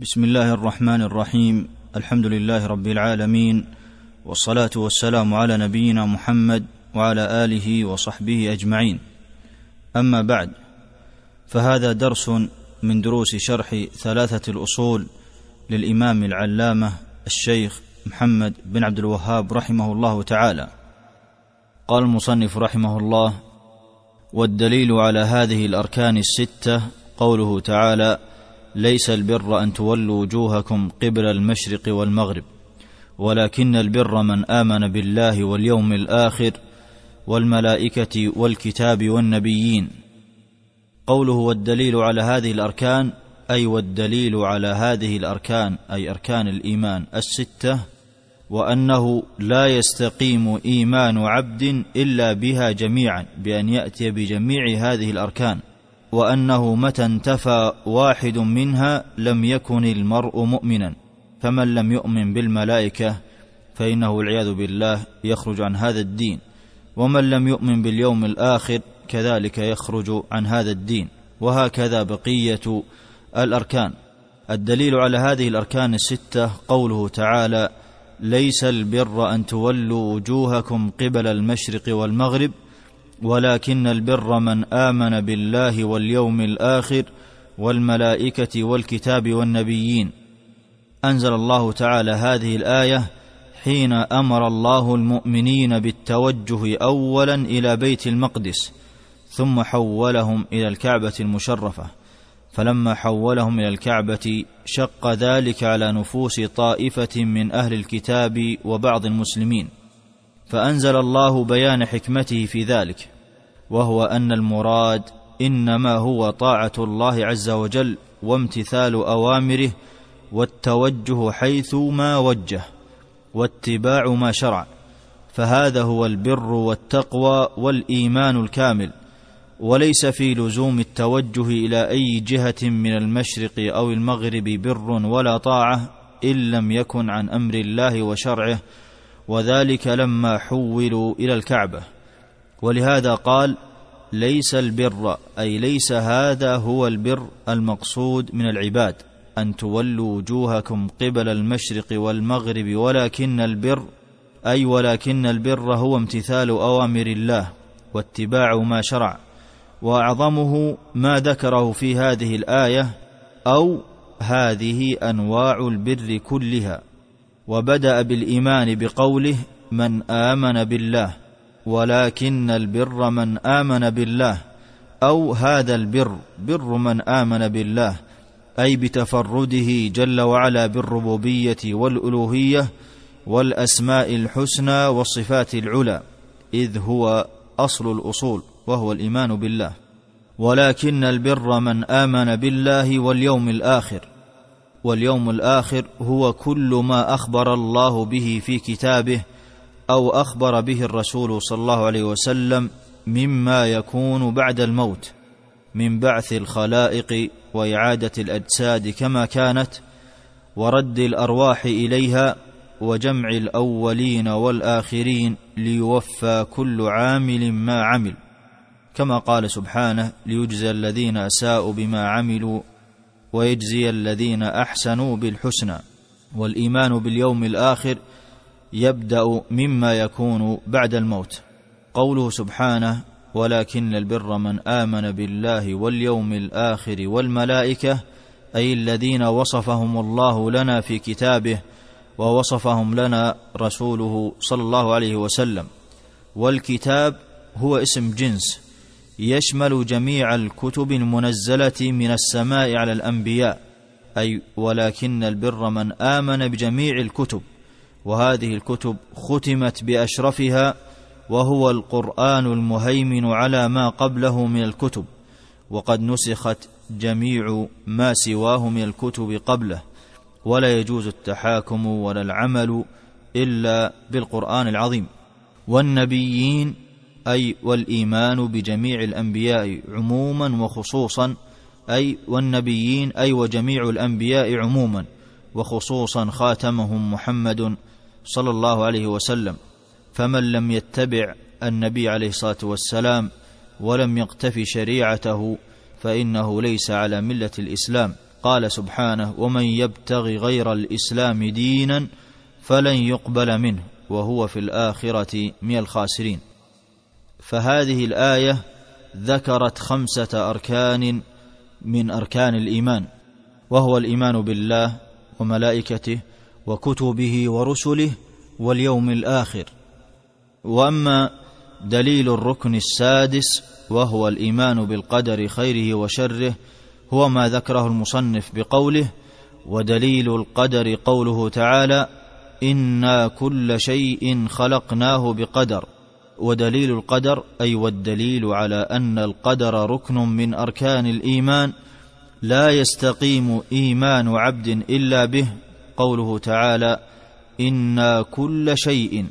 بسم الله الرحمن الرحيم. الحمد لله رب العالمين والصلاة والسلام على نبينا محمد وعلى آله وصحبه أجمعين. أما بعد فهذا درس من دروس شرح ثلاثة الأصول للإمام العلامة الشيخ محمد بن عبد الوهاب رحمه الله تعالى. قال المصنف رحمه الله والدليل على هذه الأركان الستة قوله تعالى ليس البر أن تولوا وجوهكم قبل المشرق والمغرب ولكن البر من آمن بالله واليوم الآخر والملائكة والكتاب والنبيين. قوله والدليل على هذه الأركان أي والدليل على هذه الأركان أي أركان الإيمان الستة وأنه لا يستقيم إيمان عبد إلا بها جميعا بأن يأتي بجميع هذه الأركان. وأنه متى انتفى واحد منها لم يكن المرء مؤمنا. فمن لم يؤمن بالملائكة فإنه والعياذ بالله يخرج عن هذا الدين. ومن لم يؤمن باليوم الآخر كذلك يخرج عن هذا الدين. وهكذا بقية الأركان. الدليل على هذه الأركان الستة قوله تعالى ليس البر أن تولوا وجوهكم قبل المشرق والمغرب ولكن البر من آمن بالله واليوم الآخر والملائكة والكتاب والنبيين. أنزل الله تعالى هذه الآية حين أمر الله المؤمنين بالتوجه اولا إلى بيت المقدس ثم حولهم إلى الكعبة المشرفة. فلما حولهم إلى الكعبة شق ذلك على نفوس طائفة من أهل الكتاب وبعض المسلمين. فأنزل الله بيان حكمته في ذلك وهو أن المراد إنما هو طاعة الله عز وجل وامتثال أوامره والتوجه حيث ما وجه واتباع ما شرع فهذا هو البر والتقوى والإيمان الكامل وليس في لزوم التوجه إلى أي جهة من المشرق أو المغرب بر ولا طاعة إن لم يكن عن أمر الله وشرعه وذلك لما حولوا إلى الكعبة. ولهذا قال ليس البر أي ليس هذا هو البر المقصود من العباد أن تولوا وجوهكم قبل المشرق والمغرب ولكن البر أي ولكن البر هو امتثال أوامر الله واتباع ما شرع. وأعظمه ما ذكره في هذه الآية أو هذه أنواع البر كلها. وبدأ بالإيمان بقوله من آمن بالله ولكن البر من آمن بالله أو هذا البر بر من آمن بالله أي بتفرده جل وعلا بالربوبية والألوهية والأسماء الحسنى والصفات العلى إذ هو أصل الأصول وهو الإيمان بالله. ولكن البر من آمن بالله واليوم الآخر. واليوم الآخر هو كل ما أخبر الله به في كتابه أو أخبر به الرسول صلى الله عليه وسلم مما يكون بعد الموت من بعث الخلائق وإعادة الأجساد كما كانت ورد الأرواح إليها وجمع الأولين والآخرين ليوفى كل عامل ما عمل كما قال سبحانه ليجزى الذين أساءوا بما عملوا ويجزي الذين أحسنوا بالحسنى والإيمان باليوم الآخر يبدأ مما يكون بعد الموت. قوله سبحانه ولكن البر من آمن بالله واليوم الآخر والملائكة أي الذين وصفهم الله لنا في كتابه ووصفهم لنا رسوله صلى الله عليه وسلم. والكتاب هو اسم جنس يشمل جميع الكتب المنزلة من السماء على الأنبياء أي ولكن البر من آمن بجميع الكتب وهذه الكتب ختمت بأشرفها وهو القرآن المهيمن على ما قبله من الكتب وقد نسخت جميع ما سواه من الكتب قبله ولا يجوز التحاكم ولا العمل إلا بالقرآن العظيم. والنبيين أي والإيمان بجميع الأنبياء عموما وخصوصا أي والنبيين أي وجميع الأنبياء عموما وخصوصا خاتمهم محمد صلى الله عليه وسلم. فمن لم يتبع النبي عليه الصلاة والسلام ولم يقتفي شريعته فإنه ليس على ملة الإسلام. قال سبحانه ومن يبتغ غير الإسلام دينا فلن يقبل منه وهو في الآخرة من الخاسرين. فهذه الآية ذكرت خمسة أركان من أركان الإيمان وهو الإيمان بالله وملائكته وكتبه ورسله واليوم الآخر. وأما دليل الركن السادس وهو الإيمان بالقدر خيره وشره هو ما ذكره المصنف بقوله ودليل القدر قوله تعالى إنا كل شيء خلقناه بقدر ودليل القدر أي والدليل على أن القدر ركن من أركان الإيمان لا يستقيم إيمان عبد إلا به قوله تعالى أنا كل شيء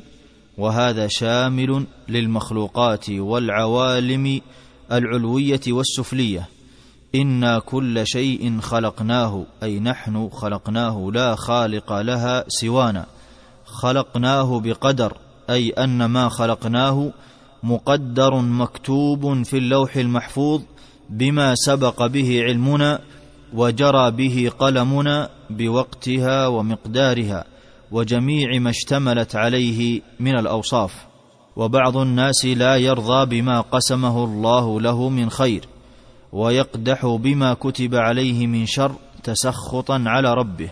وهذا شامل للمخلوقات والعوالم العلوية والسفلية. أنا كل شيء خلقناه أي نحن خلقناه لا خالق لها سوانا. خلقناه بقدر أي أن ما خلقناه مقدر مكتوب في اللوح المحفوظ بما سبق به علمنا وجرى به قلمنا بوقتها ومقدارها وجميع ما اشتملت عليه من الأوصاف. وبعض الناس لا يرضى بما قسمه الله له من خير ويقدح بما كتب عليه من شر تسخطا على ربه.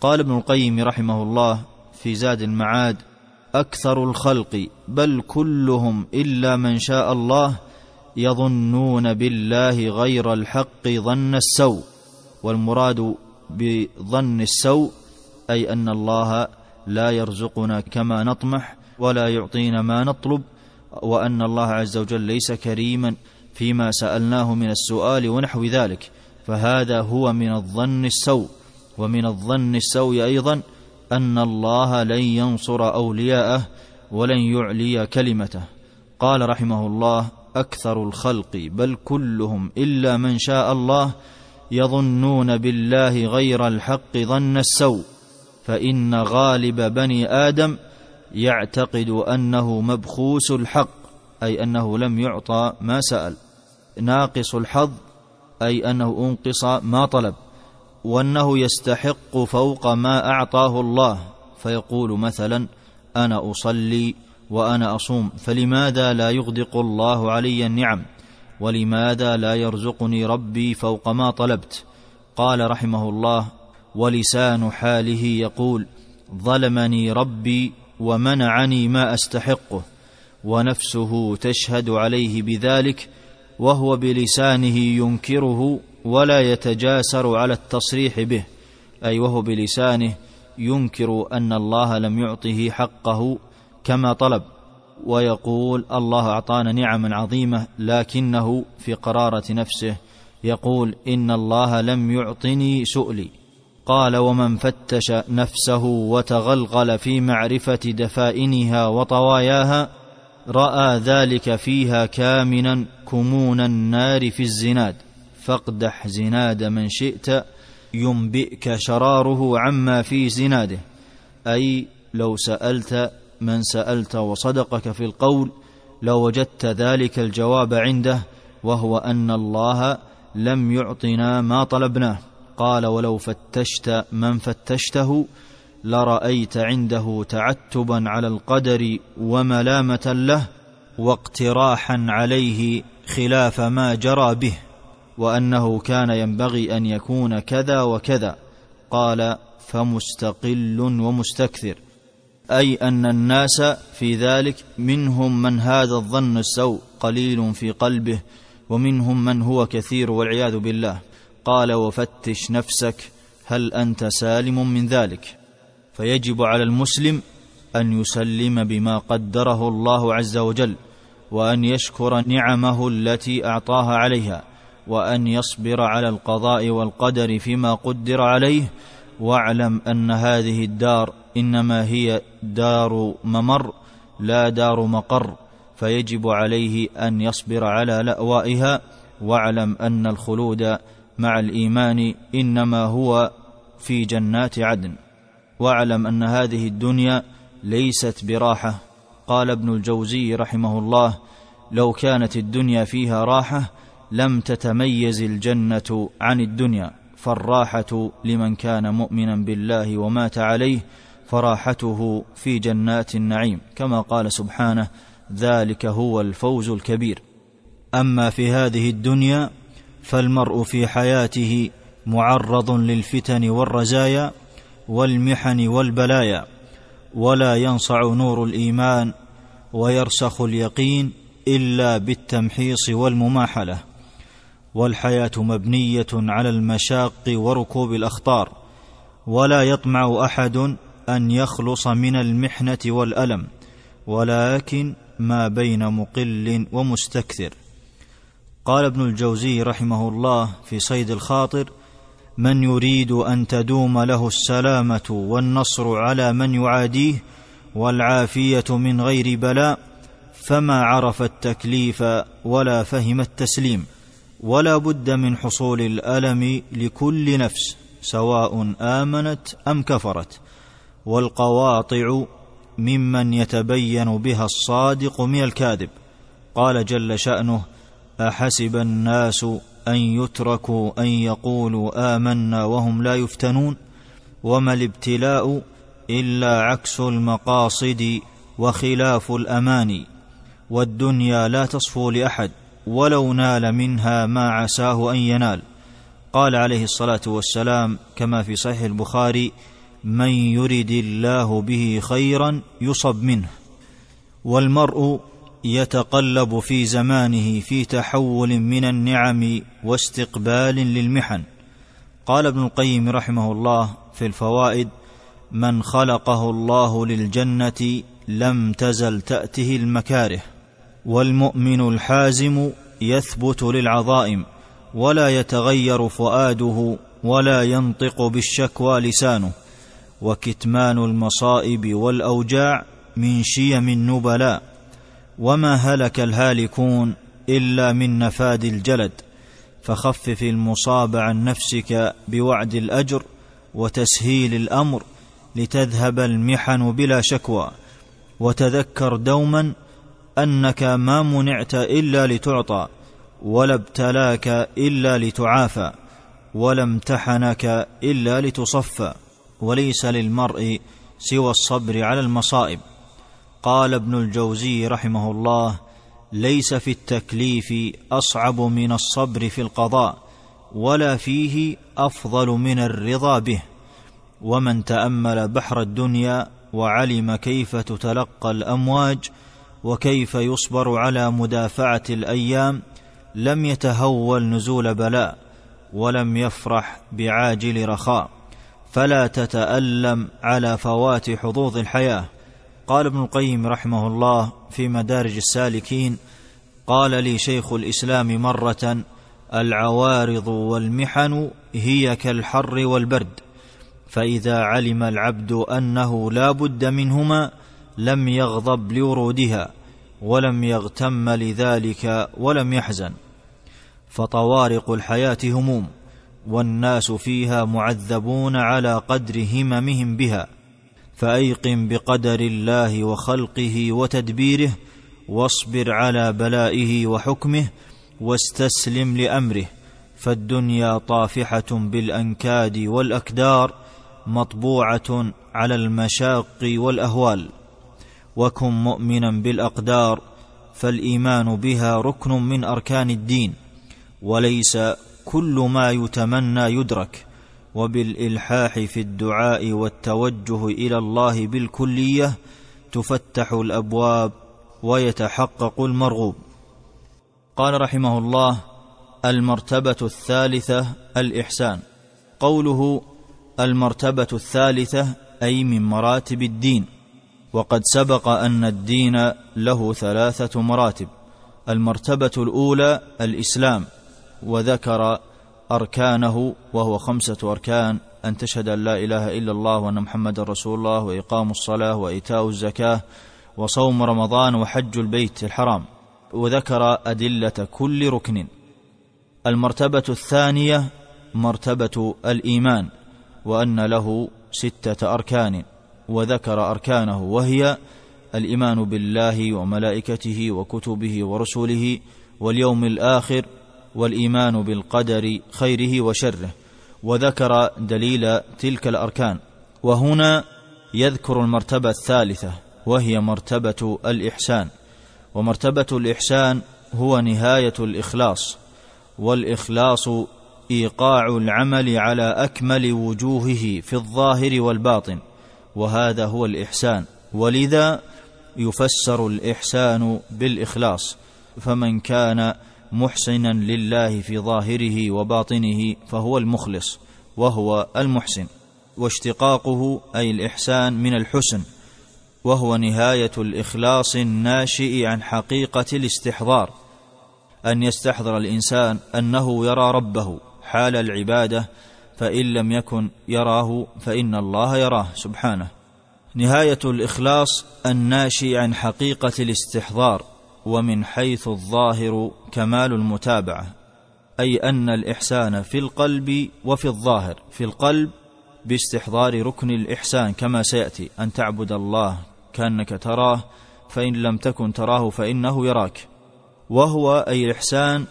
قال ابن القيم رحمه الله في زاد المعاد أكثر الخلق بل كلهم إلا من شاء الله يظنون بالله غير الحق ظن السوء. والمراد بظن السوء أي أن الله لا يرزقنا كما نطمح ولا يعطينا ما نطلب وأن الله عز وجل ليس كريما فيما سألناه من السؤال ونحو ذلك. فهذا هو من الظن السوء ومن الظن السوء أيضا أن الله لن ينصر أولياءه ولن يعلي كلمته. قال رحمه الله أكثر الخلق بل كلهم إلا من شاء الله يظنون بالله غير الحق ظن السوء فإن غالب بني آدم يعتقد أنه مبخوس الحق أي أنه لم يعطى ما سأل ناقص الحظ أي أنه أنقص ما طلب. وأنه يستحق فوق ما أعطاه الله. فيقول مثلا أنا أصلي وأنا أصوم فلماذا لا يغدق الله علي النعم؟ ولماذا لا يرزقني ربي فوق ما طلبت؟ قال رحمه الله ولسان حاله يقول ظلمني ربي ومنعني ما أستحقه ونفسه تشهد عليه بذلك وهو بلسانه ينكره ولا يتجاسر على التصريح به أي وهو بلسانه ينكر أن الله لم يعطه حقه كما طلب ويقول الله أعطانا نعما عظيمة لكنه في قرارة نفسه يقول إن الله لم يعطني سؤلي قال ومن فتش نفسه وتغلغل في معرفة دفائنها وطواياها رأى ذلك فيها كامنا كمون النار في الزناد فاقدح زناد من شئت ينبئك شراره عما في زناده. أي لو سألت من سألت وصدقك في القول لوجدت ذلك الجواب عنده وهو أن الله لم يعطنا ما طلبناه. قال ولو فتشت من فتشته لرأيت عنده تعتبا على القدر وملامة له واقتراحا عليه خلاف ما جرى به. وأنه كان ينبغي أن يكون كذا وكذا. قال فمستقل ومستكثر. أي أن الناس في ذلك منهم من هذا الظن السوء قليل في قلبه ومنهم من هو كثير والعياذ بالله. قال وفتش نفسك هل أنت سالم من ذلك؟ فيجب على المسلم أن يسلم بما قدره الله عز وجل وأن يشكر نعمه التي اعطاها عليها. وأن يصبر على القضاء والقدر فيما قدر عليه واعلم أن هذه الدار إنما هي دار ممر لا دار مقر. فيجب عليه أن يصبر على لأوائها واعلم أن الخلود مع الإيمان إنما هو في جنات عدن. واعلم أن هذه الدنيا ليست براحة. قال ابن الجوزي رحمه الله لو كانت الدنيا فيها راحة لم تتميز الجنة عن الدنيا فالراحة لمن كان مؤمنا بالله ومات عليه فراحته في جنات النعيم. كما قال سبحانه ذلك هو الفوز الكبير. أما في هذه الدنيا فالمرء في حياته معرض للفتن والرزايا والمحن والبلايا ولا ينصع نور الإيمان ويرسخ اليقين إلا بالتمحيص والمماحلة. والحياة مبنية على المشاق وركوب الأخطار ولا يطمع أحد أن يخلص من المحنة والألم ولكن ما بين مقل ومستكثر. قال ابن الجوزي رحمه الله في صيد الخاطر من يريد أن تدوم له السلامة والنصر على من يعاديه والعافية من غير بلاء فما عرف التكليف ولا فهم التسليم. ولا بد من حصول الألم لكل نفس سواء آمنت أم كفرت. والقواطع ممن يتبين بها الصادق من الكاذب. قال جل شأنه أحسب الناس أن يتركوا أن يقولوا آمنا وهم لا يفتنون؟ وما الابتلاء إلا عكس المقاصد وخلاف الأماني. والدنيا لا تصفو لأحد. ولو نال منها ما عساه ان ينال. قال عليه الصلاه والسلام كما في صحيح البخاري من يرد الله به خيرا يصب منه. والمرء يتقلب في زمانه في تحول من النعم واستقبال للمحن. قال ابن القيم رحمه الله في الفوائد من خلقه الله للجنه لم تزل تاته المكاره. والمؤمن الحازم يثبت للعظائم ولا يتغير فؤاده ولا ينطق بالشكوى لسانه. وكتمان المصائب والأوجاع من شيم النبلاء. وما هلك الهالكون إلا من نفاد الجلد. فخفف المصاب عن نفسك بوعد الأجر وتسهيل الأمر لتذهب المحن بلا شكوى. وتذكر دوما أنك ما منعت إلا لتعطى ولا ابتلاك إلا لتعافى ولا امتحنك إلا لتصفى وليس للمرء سوى الصبر على المصائب. قال ابن الجوزي رحمه الله ليس في التكليف أصعب من الصبر في القضاء ولا فيه أفضل من الرضا به. ومن تأمل بحر الدنيا وعلم كيف تتلقى الأمواج وكيف يصبر على مدافعة الأيام لم يتهول نزول بلاء ولم يفرح بعاجل رخاء. فلا تتألم على فوات حظوظ الحياة. قال ابن القيم رحمه الله في مدارج السالكين قال لي شيخ الإسلام مرة العوارض والمحن هي كالحر والبرد فإذا علم العبد أنه لا بد منهما لم يغضب لورودها ولم يغتم لذلك ولم يحزن. فطوارق الحياة هموم والناس فيها معذبون على قدر هممهم بها. فأيقن بقدر الله وخلقه وتدبيره واصبر على بلائه وحكمه واستسلم لأمره. فالدنيا طافحة بالأنكاد والأكدار مطبوعة على المشاق والأهوال. وكن مؤمنا بالأقدار فالإيمان بها ركن من أركان الدين وليس كل ما يتمنى يدرك وبالإلحاح في الدعاء والتوجه إلى الله بالكلية تفتح الأبواب ويتحقق المرغوب. قال رحمه الله المرتبة الثالثة الإحسان. قوله المرتبة الثالثة أي من مراتب الدين. وقد سبق أن الدين له ثلاثة مراتب المرتبة الأولى الإسلام وذكر أركانه وهو خمسة أركان أن تشهد أن لا إله إلا الله وأن محمدا رسول الله وإقام الصلاة وإيتاء الزكاة وصوم رمضان وحج البيت الحرام. وذكر أدلة كل ركن. المرتبة الثانية مرتبة الإيمان وأن له ستة أركان. وذكر أركانه وهي الإيمان بالله وملائكته وكتبه ورسله واليوم الآخر والإيمان بالقدر خيره وشره. وذكر دليل تلك الأركان. وهنا يذكر المرتبة الثالثة وهي مرتبة الإحسان. ومرتبة الإحسان هو نهاية الإخلاص والإخلاص إيقاع العمل على أكمل وجوهه في الظاهر والباطن. وهذا هو الإحسان. ولذا يفسر الإحسان بالإخلاص. فمن كان محسنا لله في ظاهره وباطنه فهو المخلص وهو المحسن. واشتقاقه أي الإحسان من الحسن وهو نهاية الإخلاص الناشئ عن حقيقة الاستحضار. أن يستحضر الإنسان أنه يرى ربه حال العبادة فإن لم يكن يراه فإن الله يراه سبحانه. نهاية الإخلاص الناشئ عن حقيقة الاستحضار ومن حيث الظاهر كمال المتابعة. أي أن الإحسان في القلب وفي الظاهر. في القلب باستحضار ركن الإحسان كما سيأتي. أن تعبد الله كأنك تراه فإن لم تكن تراه فإنه يراك. وهو أي الإحسان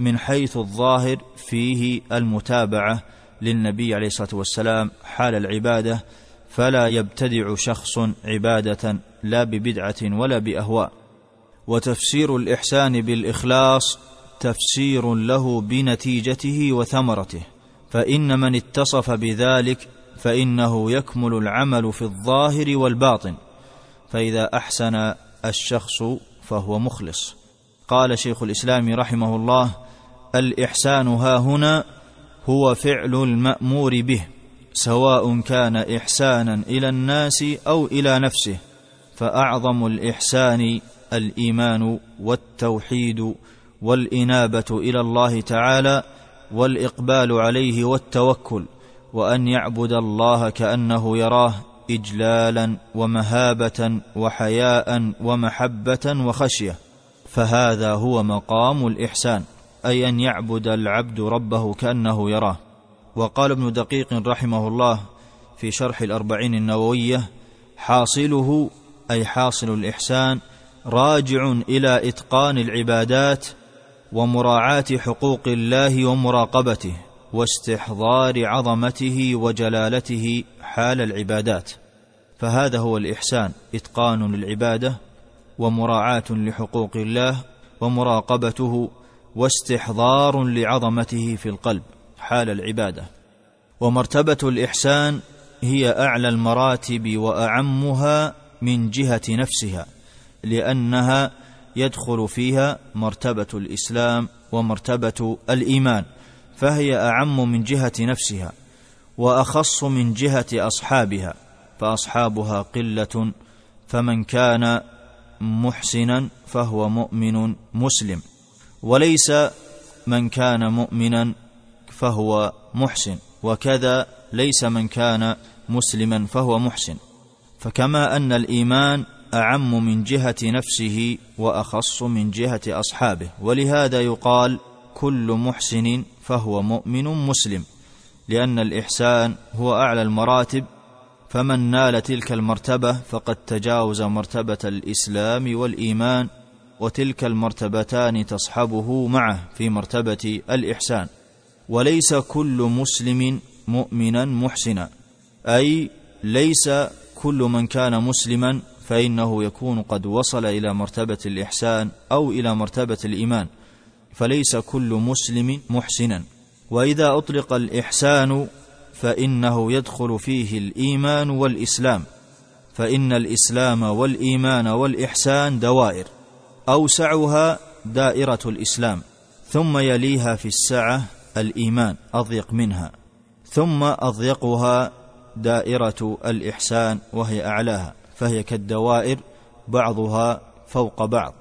من حيث الظاهر فيه المتابعة للنبي عليه الصلاة والسلام حال العبادة فلا يبتدع شخص عبادة لا ببدعة ولا بأهواء. وتفسير الإحسان بالإخلاص تفسير له بنتيجته وثمرته. فإن من اتصف بذلك فإنه يكمل العمل في الظاهر والباطن. فإذا أحسن الشخص فهو مخلص. قال شيخ الإسلام رحمه الله الإحسان ها هنا هو فعل المأمور به سواء كان إحسانا إلى الناس أو إلى نفسه فأعظم الإحسان الإيمان والتوحيد والإنابة إلى الله تعالى والإقبال عليه والتوكل وأن يعبد الله كأنه يراه اجلالا ومهابة وحياء ومحبة وخشية فهذا هو مقام الإحسان. أي أن يعبد العبد ربه كأنه يراه. وقال ابن دقيق رحمه الله في شرح الأربعين النووية حاصله أي حاصل الإحسان راجع إلى إتقان العبادات ومراعاة حقوق الله ومراقبته واستحضار عظمته وجلالته حال العبادات. فهذا هو الإحسان إتقان للعبادة ومراعاة لحقوق الله ومراقبته واستحضار لعظمته في القلب حال العبادة. ومرتبة الإحسان هي أعلى المراتب وأعمها من جهة نفسها لأنها يدخل فيها مرتبة الإسلام ومرتبة الإيمان فهي أعم من جهة نفسها وأخص من جهة أصحابها فأصحابها قلة فمن كان محسنا فهو مؤمن مسلم. وليس من كان مؤمنا فهو محسن وكذا ليس من كان مسلما فهو محسن. فكما أن الإيمان أعم من جهة نفسه وأخص من جهة أصحابه ولهذا يقال كل محسن فهو مؤمن مسلم لأن الإحسان هو أعلى المراتب فمن نال تلك المرتبة فقد تجاوز مرتبة الإسلام والإيمان وتلك المرتبتان تصحبه معه في مرتبة الإحسان وليس كل مسلم مؤمنا محسنا أي ليس كل من كان مسلما فإنه يكون قد وصل إلى مرتبة الإحسان أو إلى مرتبة الإيمان فليس كل مسلم محسنا. وإذا أطلق الإحسان فإنه يدخل فيه الإيمان والإسلام فإن الإسلام والإيمان والإحسان دوائر. أوسعها دائرة الإسلام ثم يليها في السعة الإيمان أضيق منها ثم أضيقها دائرة الإحسان وهي أعلاها فهي كالدوائر بعضها فوق بعض.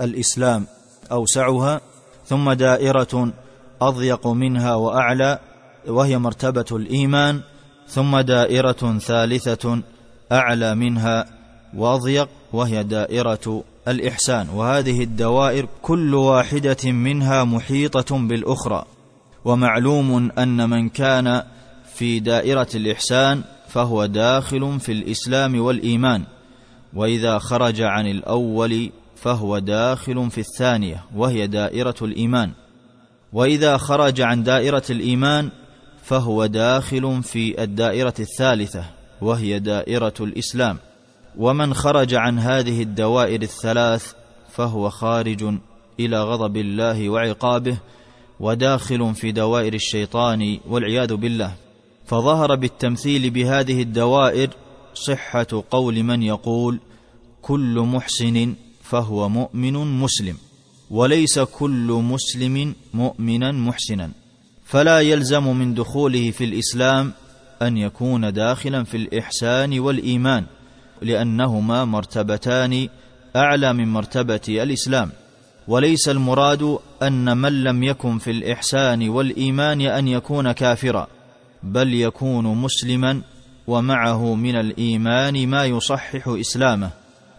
الإسلام أوسعها ثم دائرة أضيق منها وأعلى وهي مرتبة الإيمان ثم دائرة ثالثة أعلى منها وأضيق وهي دائرة الإحسان وهذه الدوائر كل واحدة منها محيطة بالأخرى ومعلوم أن من كان في دائرة الإحسان فهو داخل في الإسلام والإيمان وإذا خرج عن الأول فهو داخل في الثانية وهي دائرة الإيمان وإذا خرج عن دائرة الإيمان فهو داخل في الدائرة الثالثة وهي دائرة الإسلام. ومن خرج عن هذه الدوائر الثلاث فهو خارج إلى غضب الله وعقابه وداخل في دوائر الشيطان والعياذ بالله. فظهر بالتمثيل بهذه الدوائر صحة قول من يقول كل محسن فهو مؤمن مسلم وليس كل مسلم مؤمنا محسنا. فلا يلزم من دخوله في الإسلام أن يكون داخلا في الإحسان والإيمان. لأنهما مرتبتان أعلى من مرتبة الإسلام. وليس المراد أن من لم يكن في الإحسان والإيمان أن يكون كافرا بل يكون مسلما ومعه من الإيمان ما يصحح إسلامه.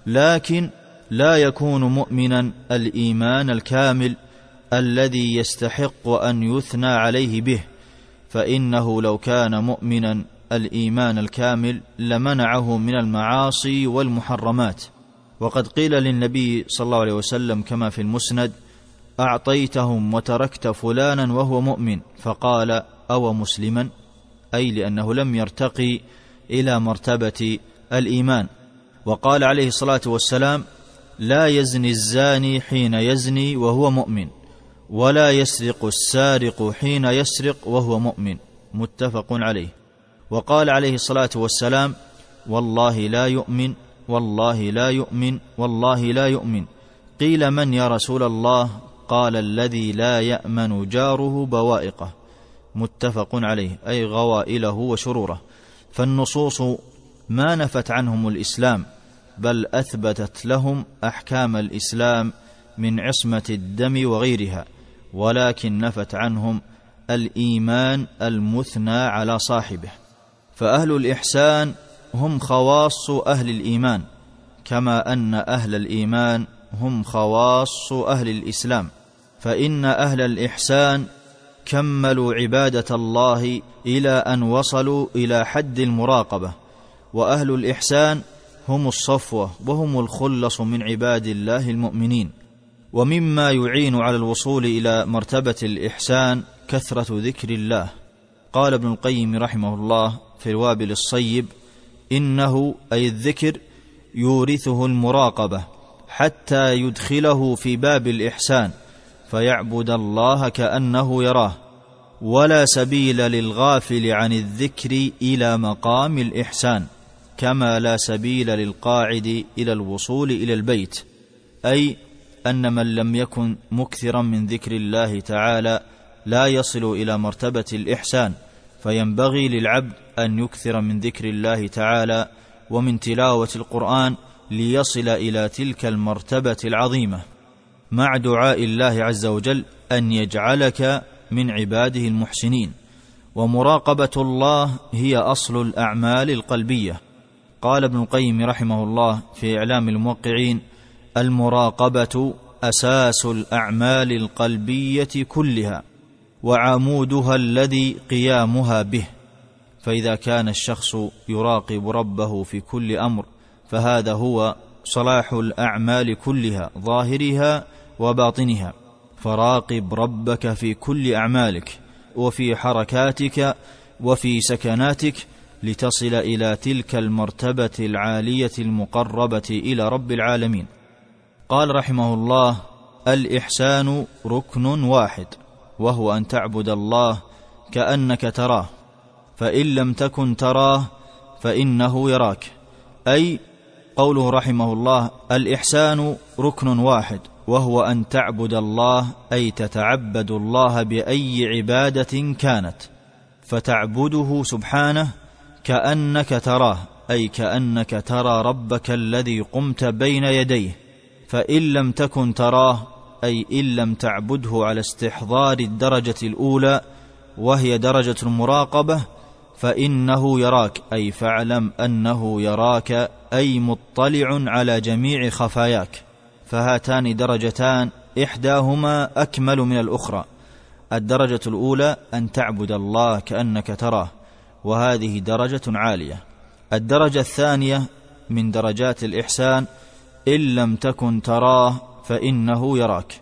لكن لا يكون مؤمنا الإيمان الكامل الذي يستحق أن يثنى عليه به فإنه لو كان مؤمنا الإيمان الكامل لمنعه من المعاصي والمحرمات. وقد قيل للنبي صلى الله عليه وسلم كما في المسند أعطيتهم وتركت فلانا وهو مؤمن. فقال أو مسلما؟ أي لأنه لم يرتقي إلى مرتبة الإيمان. وقال عليه الصلاة والسلام لا يزني الزاني حين يزني وهو مؤمن ولا يسرق السارق حين يسرق وهو مؤمن. متفق عليه. وقال عليه الصلاة والسلام والله لا يؤمن والله لا يؤمن والله لا يؤمن. قيل من يا رسول الله؟ قال الذي لا يأمن جاره بوائقه. متفق عليه أي غوائله وشروره. فالنصوص ما نفت عنهم الإسلام بل أثبتت لهم أحكام الإسلام من عصمة الدم وغيرها ولكن نفت عنهم الإيمان المثنى على صاحبه. فأهل الإحسان هم خواص أهل الإيمان كما أن أهل الإيمان هم خواص أهل الإسلام. فإن أهل الإحسان كملوا عبادة الله إلى أن وصلوا إلى حد المراقبة وأهل الإحسان هم الصفوة وهم الخلص من عباد الله المؤمنين. ومما يعين على الوصول إلى مرتبة الإحسان كثرة ذكر الله. قال ابن القيم رحمه الله في الوابل الصيب إنه أي الذكر يورثه المراقبة حتى يدخله في باب الإحسان فيعبد الله كأنه يراه. ولا سبيل للغافل عن الذكر إلى مقام الإحسان كما لا سبيل للقاعد إلى الوصول إلى البيت. أي أن من لم يكن مكثرا من ذكر الله تعالى لا يصل إلى مرتبة الإحسان. فينبغي للعبد أن يكثر من ذكر الله تعالى ومن تلاوة القرآن ليصل إلى تلك المرتبة العظيمة. مع دعاء الله عز وجل أن يجعلك من عباده المحسنين. ومراقبة الله هي أصل الأعمال القلبية. قال ابن القيم رحمه الله في إعلام الموقعين المراقبة أساس الأعمال القلبية كلها. وعمودها الذي قيامها به. فإذا كان الشخص يراقب ربه في كل أمر فهذا هو صلاح الأعمال كلها ظاهرها وباطنها. فراقب ربك في كل أعمالك وفي حركاتك وفي سكناتك لتصل إلى تلك المرتبة العالية المقربة إلى رب العالمين. قال رحمه الله الإحسان ركن واحد. وهو أن تعبد الله كأنك تراه فإن لم تكن تراه فإنه يراك. أي قوله رحمه الله الإحسان ركن واحد وهو أن تعبد الله أي تتعبد الله بأي عبادة كانت فتعبده سبحانه كأنك تراه أي كأنك ترى ربك الذي قمت بين يديه فإن لم تكن تراه أي إن لم تعبده على استحضار الدرجة الأولى وهي درجة المراقبة فإنه يراك أي فاعلم أنه يراك أي مطلع على جميع خفاياك. فهاتان درجتان إحداهما أكمل من الأخرى. الدرجة الأولى أن تعبد الله كأنك تراه وهذه درجة عالية. الدرجة الثانية من درجات الإحسان إن لم تكن تراه فإنه يراك.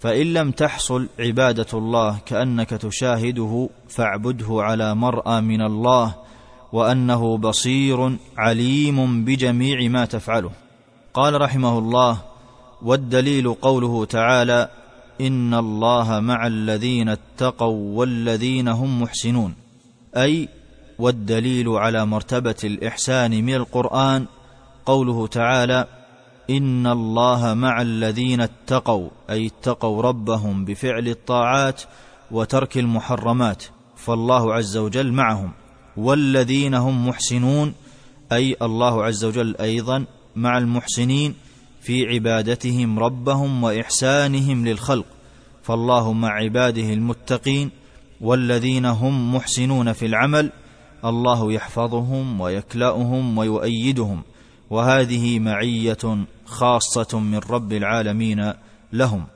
فإن لم تحصل عبادة الله كأنك تشاهده فاعبده على مرأى من الله وأنه بصير عليم بجميع ما تفعله. قال رحمه الله والدليل قوله تعالى إن الله مع الذين اتقوا والذين هم محسنون. أي والدليل على مرتبة الإحسان من القرآن قوله تعالى ان الله مع الذين اتقوا اي اتقوا ربهم بفعل الطاعات وترك المحرمات فالله عز وجل معهم. والذين هم محسنون اي الله عز وجل أيضا مع المحسنين في عبادتهم ربهم واحسانهم للخلق. فالله مع عباده المتقين والذين هم محسنون في العمل الله يحفظهم ويكلاهم ويؤيدهم. وهذه معية خاصة من رب العالمين لهم.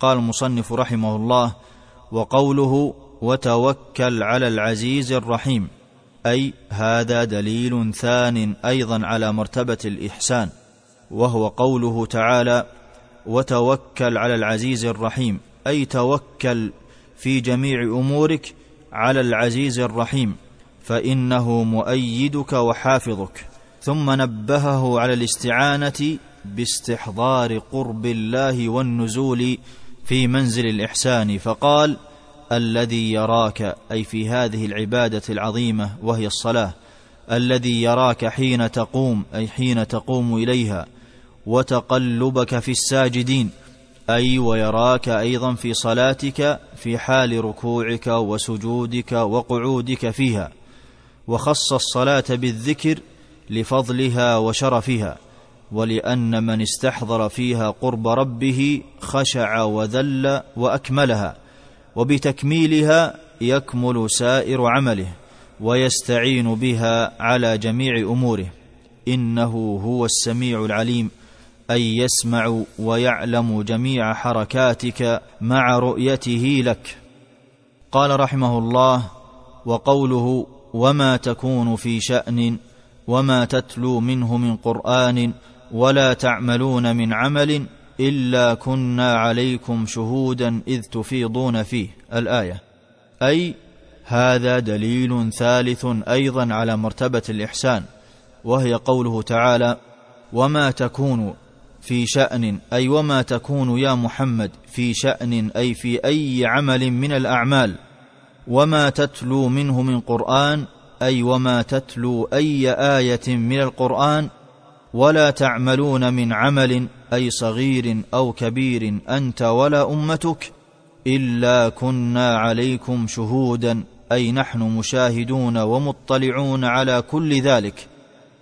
قال المصنف رحمه الله وقوله وتوكل على العزيز الرحيم أي هذا دليل ثان أيضا على مرتبة الإحسان وهو قوله تعالى وتوكل على العزيز الرحيم أي توكل في جميع أمورك على العزيز الرحيم فإنه مؤيدك وحافظك. ثم نبهه على الاستعانة باستحضار قرب الله والنزول في منزل الإحسان فقال الذي يراك أي في هذه العبادة العظيمة وهي الصلاة الذي يراك حين تقوم أي حين تقوم إليها وتقلبك في الساجدين أي ويراك أيضا في صلاتك في حال ركوعك وسجودك وقعودك فيها وخص الصلاة بالذكر لفضلها وشرفها ولأن من استحضر فيها قرب ربه خشع وذل وأكملها وبتكميلها يكمل سائر عمله ويستعين بها على جميع أموره. إنه هو السميع العليم أي يسمع ويعلم جميع حركاتك مع رؤيته لك. قال رحمه الله وقوله وما تكون في شأن وما تتلو منه من قران ولا تعملون من عمل الا كنا عليكم شهودا اذ تفيضون فيه. الآية. أي هذا دليل ثالث أيضا على مرتبة الإحسان وهي قوله تعالى وما تكون في شان أي وما تكون يا محمد في شان أي في أي عمل من الأعمال. وما تتلو منه من قران أي وما تتلو أي آية من القرآن ولا تعملون من عمل أي صغير أو كبير أنت ولا أمتك إلا كنا عليكم شهودا أي نحن مشاهدون ومطلعون على كل ذلك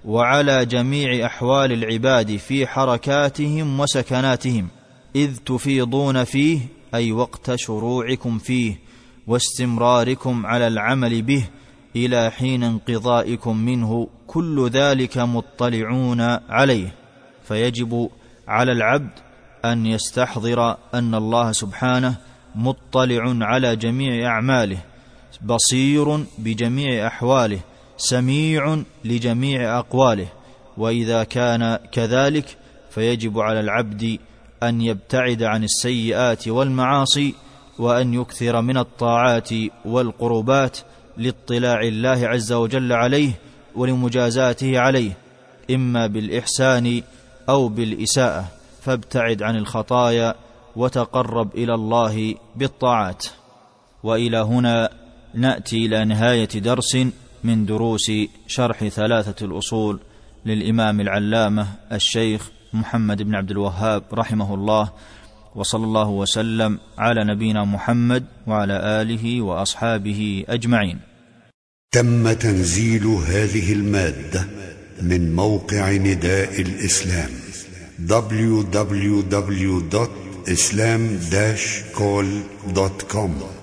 وعلى جميع أحوال العباد في حركاتهم وسكناتهم إذ تفيضون فيه أي وقت شروعكم فيه واستمراركم على العمل به إلى حين انقضائكم منه كل ذلك مطلعون عليه. فيجب على العبد أن يستحضر أن الله سبحانه مطلع على جميع أعماله بصير بجميع أحواله سميع لجميع أقواله. وإذا كان كذلك فيجب على العبد أن يبتعد عن السيئات والمعاصي وأن يكثر من الطاعات والقربات لاطلاع الله عز وجل عليه ولمجازاته عليه إما بالإحسان أو بالإساءة. فابتعد عن الخطايا وتقرب إلى الله بالطاعات. وإلى هنا نأتي إلى نهاية درس من دروس شرح ثلاثة الأصول للإمام العلامة الشيخ محمد بن عبد الوهاب رحمه الله. وصلى الله وسلم على نبينا محمد وعلى آله وأصحابه أجمعين. تم تنزيل هذه المادة من موقع نداء الإسلام www.islam-call.com